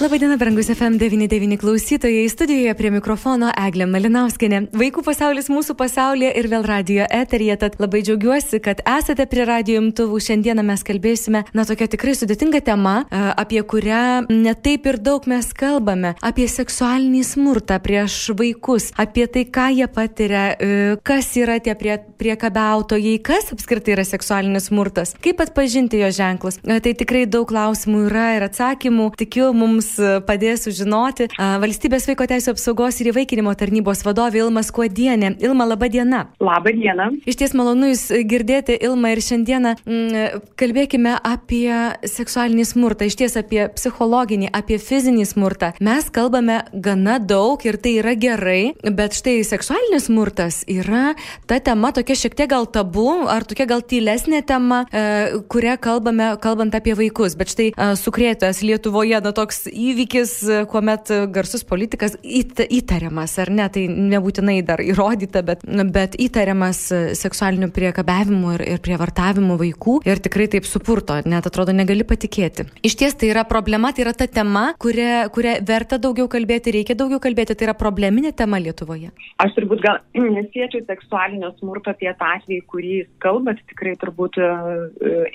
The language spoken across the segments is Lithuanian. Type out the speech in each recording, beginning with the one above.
Labadiena, brangus FM99 klausytojai. Studijoje prie mikrofono Eglė Malinauskinė. Vaikų pasaulis mūsų pasaulyje ir vėl radio eterija. Tad labai džiaugiuosi, kad esate prie radio imtuvų. Šiandieną mes kalbėsime, na, tokia tikrai sudėtinga tema, e, apie kurią netaip ir daug mes kalbame. Apie seksualinį smurtą prieš vaikus, apie tai, ką jie patiria, e, kas yra tie prie, priekabiautojai, kas apskritai yra seksualinis smurtas, kaip atpažinti jo ženklus. E, tai tikrai daug klausimų yra ir atsakymų. Tikiu, mums mums e, padės sužinoti valstybės vaiko teisų apsaugos ir įvaikinimo tarnybos vadovė Ilma Skuodienė. Ilma, laba diena. Labą dieną. Iš ties malonu Jūs girdėti, Ilma, ir šiandieną m, kalbėkime apie seksualinį smurtą, iš ties apie psichologinį, apie fizinį smurtą. Mes kalbame gana daug ir tai yra gerai, bet štai seksualinis smurtas yra ta tema tokia šiek tiek gal tabu, ar tokia gal tylesnė tema, e, kurią kalbame, kalbant apie vaikus. Bet štai e, sukrėtas Lietuvoje, na toks įvykis, kuomet garsus politikas įt, įtariamas, ar ne, tai nebūtinai dar įrodyta, bet, bet įtariamas seksualiniu priekabiavimu ir, ir prievartavimu vaikų ir tikrai taip supurto, net atrodo negali patikėti. Iš ties tai yra problema, tai yra ta tema, kurią, kurią verta daugiau kalbėti, reikia daugiau kalbėti, tai yra probleminė tema Lietuvoje. Aš turbūt gal nesiečiau seksualinio smurto apie tą atvejį, kurį jūs kalbat, tikrai turbūt e,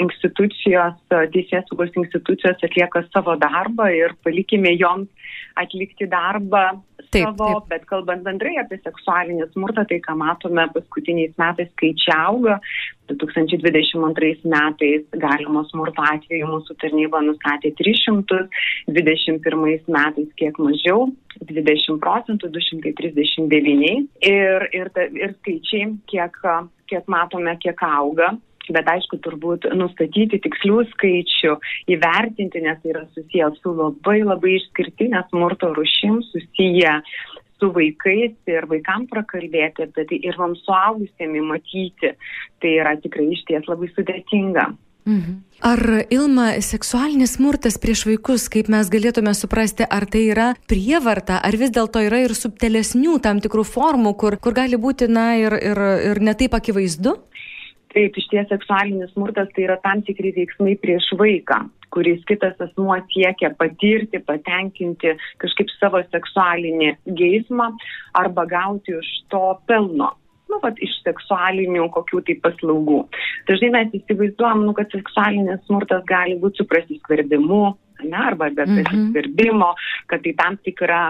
institucijos, teisės saugos institucijos atlieka savo darbą ir palikime joms atlikti darbą taip, savo, taip. bet kalbant bendrai apie seksualinį smurtą, tai ką matome paskutiniais metais skaičiai auga. 2022 metais galimo smurto atveju mūsų tarnyba nustatė 300, 2021 metais kiek mažiau, 20 procentų, 239 ir, ir, ir skaičiai, kiek, kiek matome, kiek auga bet aišku, turbūt nustatyti tikslių skaičių, įvertinti, nes tai yra susijęs su labai labai išskirtinė smurto rušim, susiję su vaikais ir vaikam prakalbėti apie tai ir mums suaugusėmi matyti, tai yra tikrai išties labai sudėtinga. Mhm. Ar Ilma seksualinis smurtas prieš vaikus, kaip mes galėtume suprasti, ar tai yra prievarta, ar vis dėlto yra ir subtilesnių tam tikrų formų, kur, kur gali būti, na, ir, ir, ir netaip akivaizdu? Taip, iš ties seksualinis smurtas tai yra tam tikri veiksmai prieš vaiką, kuris kitas asmuo siekia patirti, patenkinti kažkaip savo seksualinį geismą arba gauti iš to pelno nu, vat, iš seksualinių kokių tai paslaugų. Dažnai mes įsivaizduojam, nu, kad seksualinis smurtas gali būti su prasiskverbimu, ne, arba be mhm. prasiskverbimo, mm -hmm. kad tai tam tikra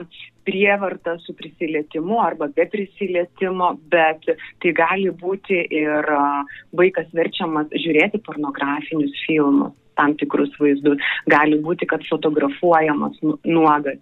prievarta su prisilietimu arba be prisilietimo, bet tai gali būti ir vaikas verčiamas žiūrėti pornografinius filmus tam tikrus vaizdus. Gali būti, kad fotografuojamas nu, nuogas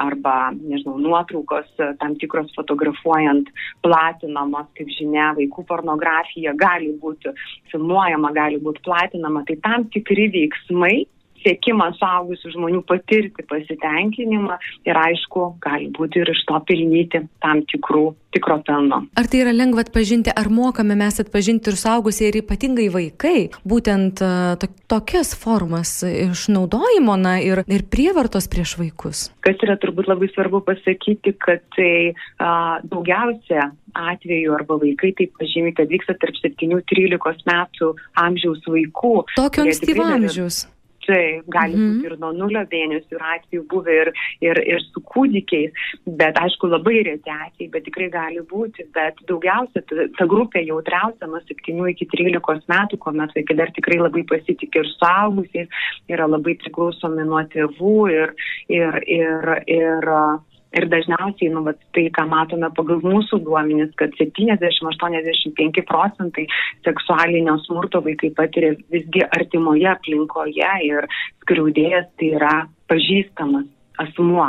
arba, nežinau, nuotraukos tam tikros fotografuojant platinamos, kaip žinia, vaikų pornografija gali būti filmuojama, gali būti platinama. Tai tam tikri veiksmai siekimas suaugusių žmonių patirti pasitenkinimą ir aišku, gali būti ir iš to pelnyti tam tikrų tikro pelno. Ar tai yra lengva atpažinti, ar mokame mes atpažinti ir suaugusiai, ir ypatingai vaikai, būtent uh, to, tokias formas išnaudojimo na, ir, ir prievartos prieš vaikus? Kas yra turbūt labai svarbu pasakyti, kad tai uh, daugiausia atveju arba vaikai taip pažymi, kad vyksta tarp 7-13 metų amžiaus vaikų. Tokio ankstyvo amžiaus. Yra, Taip, gali mm -hmm. būti ir nuo nulio mėnesių ir atvejų buvę ir, ir, ir su kūdikiais, bet aišku labai reti atvejai, bet tikrai gali būti, bet daugiausia ta, ta grupė jautriausia nuo 7 iki 13 metų, kuomet vaikai dar tikrai labai pasitikė ir suaugusiais, yra labai priklausomi nuo tėvų ir, ir, ir, ir, ir Ir dažniausiai, nu, vat, tai, ką matome pagal mūsų duomenis, kad 70-85 procentai seksualinio smurto vaikai patiria visgi artimoje aplinkoje ir skriaudėjas tai yra pažįstamas asmuo.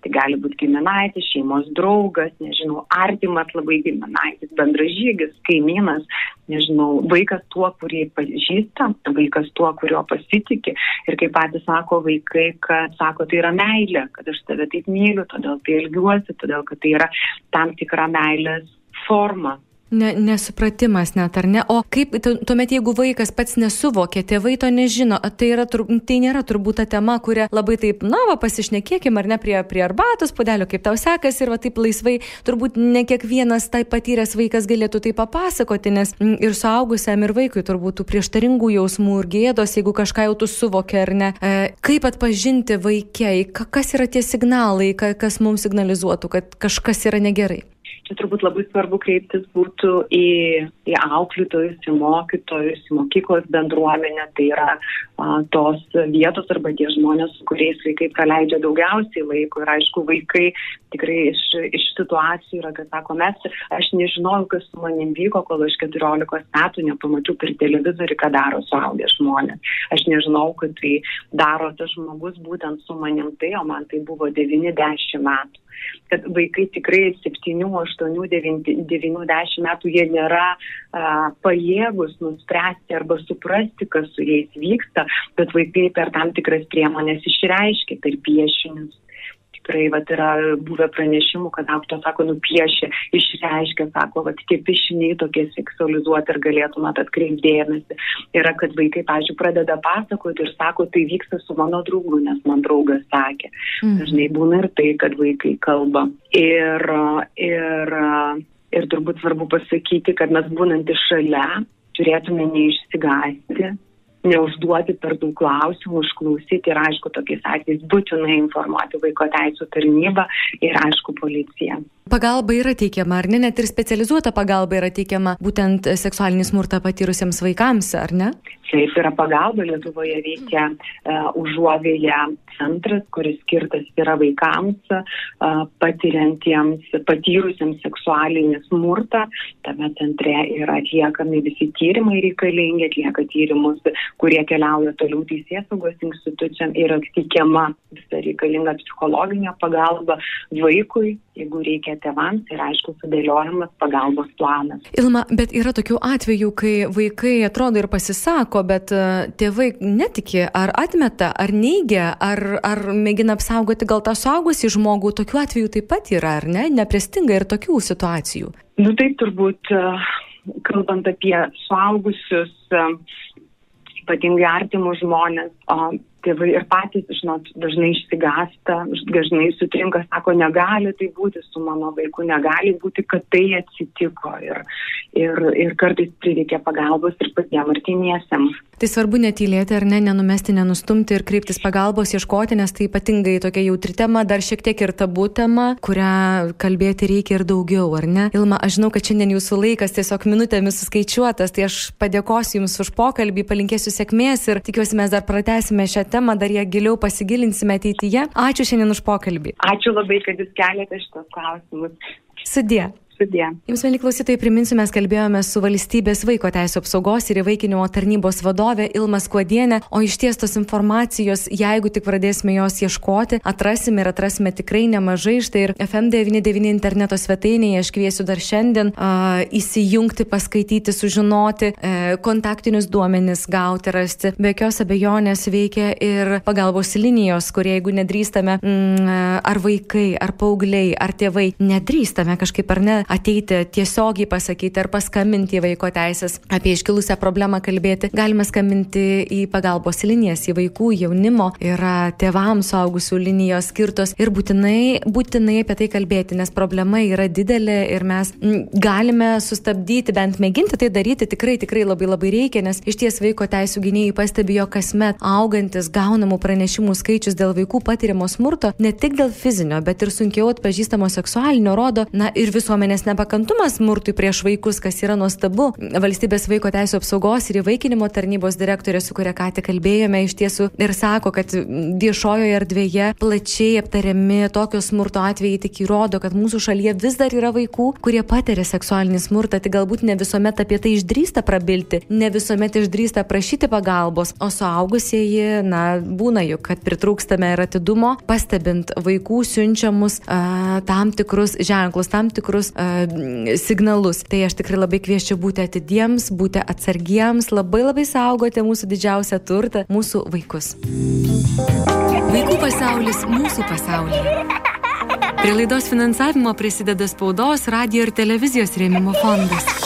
Tai gali būti giminaitis, šeimos draugas, nežinau, artimas labai giminaitis, bendražygis, kaimynas, nežinau, vaikas tuo, kurį pažįsta, vaikas tuo, kurio pasitikė. Ir kaip patys sako vaikai, kad sako, tai yra meilė, kad aš tave taip myliu, todėl tai ilgiuosi, todėl kad tai yra tam tikra meilės forma Ne, nesupratimas net, ar ne? O kaip tuomet, jeigu vaikas pats nesuvokia, tėvai to nežino, tai, yra, tai nėra turbūt ta tema, kurią labai taip, na, va, pasišnekėkim, ar ne, prie, prie arbatos pudelio, kaip tau sekasi ir va taip laisvai, turbūt ne kiekvienas tai patyręs vaikas galėtų tai papasakoti, nes ir suaugusiam, ir vaikui turbūt tų prieštaringų jausmų ir gėdos, jeigu kažką jau tu suvokia, ar ne. E, kaip atpažinti vaikiai, kas yra tie signalai, kas mums signalizuotų, kad kažkas yra negerai? Čia turbūt labai svarbu kreiptis būtų į, į auklėtojus, į mokytojus, į mokyklos bendruomenę, tai yra a, tos vietos arba tie žmonės, su kuriais vaikai praleidžia daugiausiai laiko. Ir aišku, vaikai tikrai iš, iš situacijų yra, kad sako, mes, aš nežinojau, kas su manim vyko, kol aš 14 metų nepamačiau per televizorių, ką daro suaugę žmonės. Aš nežinau, kad tai daro tas žmogus būtent su manim tai, o man tai buvo 90 metų kad vaikai tikrai 7, 8, 9, 90 metų jie nėra a, pajėgus nuspręsti arba suprasti, kas su jais vyksta, bet vaikai per tam tikras priemonės išreiškia per piešinius tikrai vat, yra buvę pranešimų, kad auto, sako, nupiešė, išreiškia, sako, vat, tie piešiniai tokie seksualizuoti ir galėtumėt atkreipdėmėsi. Yra, kad vaikai, pažiūrėjau, pradeda pasakoti ir sako, tai vyksta su mano draugu, nes man draugas sakė. Mm. Dažnai būna ir tai, kad vaikai kalba. Ir, ir, ir turbūt svarbu pasakyti, kad mes būnant iš šalia turėtume neišsigąsti neužduoti per daug klausimų, išklausyti ir aišku, tokiais atvejais būtinai informuoti vaiko teisų tarnybą ir aišku policiją. Pagalba yra teikiama, ar ne? Net ir specializuota pagalba yra teikiama būtent seksualinį smurtą patyrusiems vaikams, ar ne? Taip, yra pagalba. Lietuvoje veikia uh, užuovėje centras, kuris skirtas yra vaikams uh, patiriantiems, patyrusiems seksualinį smurtą. Tame centre yra atliekami visi tyrimai reikalingi, atlieka tyrimus, kurie keliauja toliau teisėsaugos institucijom ir teikiama visa reikalinga psichologinė pagalba vaikui, jeigu reikia tėvams ir aišku sudėliojamas pagalbos planas. Ilma, bet yra tokių atvejų, kai vaikai atrodo ir pasisako, bet e, tėvai netiki, ar atmeta, ar neigia, ar, ar mėgina apsaugoti gal tą suaugusį žmogų. Tokių atvejų taip pat yra, ar ne? Nepristinga ir tokių situacijų. Nu taip turbūt, e, kalbant apie suaugusius, e, ypatingai artimus žmonės, tėvai ir patys, žinot, dažnai išsigasta, dažnai sutrinka, sako, negali tai būti su mano vaiku, negali būti, kad tai atsitiko ir, ir, ir kartais prireikia pagalbos ir patiem artimiesiems. Tai svarbu netylėti ar ne, nenumesti, nenustumti ir kreiptis pagalbos, ieškoti, nes tai ypatingai tokia jautri tema, dar šiek tiek ir tabu tema, kurią kalbėti reikia ir daugiau, ar ne? Ilma, aš žinau, kad šiandien jūsų laikas tiesiog minutėmis suskaičiuotas, tai aš padėkosiu Jums už pokalbį, palinkėsiu sėkmės ir tikiuosi mes dar pratęsime šią temą, dar ją giliau pasigilinsime ateityje. Ačiū šiandien už pokalbį. Ačiū labai, kad Jūs keliate šitos klausimus. Sudė. Sudė. Jums, mėly klausytojai, priminsiu, mes kalbėjome su valstybės vaiko teisų apsaugos ir įvaikinimo tarnybos vadovė Ilma Skuodienė, o iš ties tos informacijos, jeigu tik pradėsime jos ieškoti, atrasime ir atrasime tikrai nemažai. Štai ir FM99 interneto svetainėje aš kviesiu dar šiandien uh, įsijungti, paskaityti, sužinoti, uh, kontaktinius duomenis gauti, rasti. Be jokios abejonės veikia ir pagalbos linijos, kurie jeigu nedrįstame, mm, ar vaikai, ar paaugliai, ar tėvai, nedrįstame kažkaip ar ne ateiti tiesiogiai pasakyti ar paskambinti į vaiko teisės, apie iškilusią problemą kalbėti. Galime skambinti į pagalbos linijas, į vaikų, jaunimo, yra tėvams suaugusių linijos skirtos ir būtinai, būtinai apie tai kalbėti, nes problema yra didelė ir mes galime sustabdyti, bent mėginti tai daryti tikrai, tikrai labai labai reikia, nes iš ties vaiko teisų gynėjai pastebėjo kasmet augantis gaunamų pranešimų skaičius dėl vaikų patiriamo smurto, ne tik dėl fizinio, bet ir sunkiau atpažįstamo seksualinio rodo, na ir visuomenės visuomenės nepakantumas smurtui prieš vaikus, kas yra nuostabu. Valstybės vaiko teisų apsaugos ir įvaikinimo tarnybos direktorė, su kuria ką tik kalbėjome, iš tiesų ir sako, kad viešojoje erdvėje plačiai aptariami tokio smurto atvejai tik įrodo, kad mūsų šalyje vis dar yra vaikų, kurie patiria seksualinį smurtą, tik galbūt ne visuomet apie tai išdrįsta prabilti, ne visuomet išdrįsta prašyti pagalbos, o suaugusieji, na, būna juk, kad pritrūkstame ir atidumo, pastebint vaikų siunčiamus a, tam tikrus ženklus, tam tikrus a, signalus. Tai aš tikrai labai kvieščiau būti atidiems, būti atsargiems, labai labai saugoti mūsų didžiausią turtą - mūsų vaikus. Vaikų pasaulis mūsų pasaulyje. Prie laidos finansavimo prisideda spaudos, radio ir televizijos rėmimo fondas.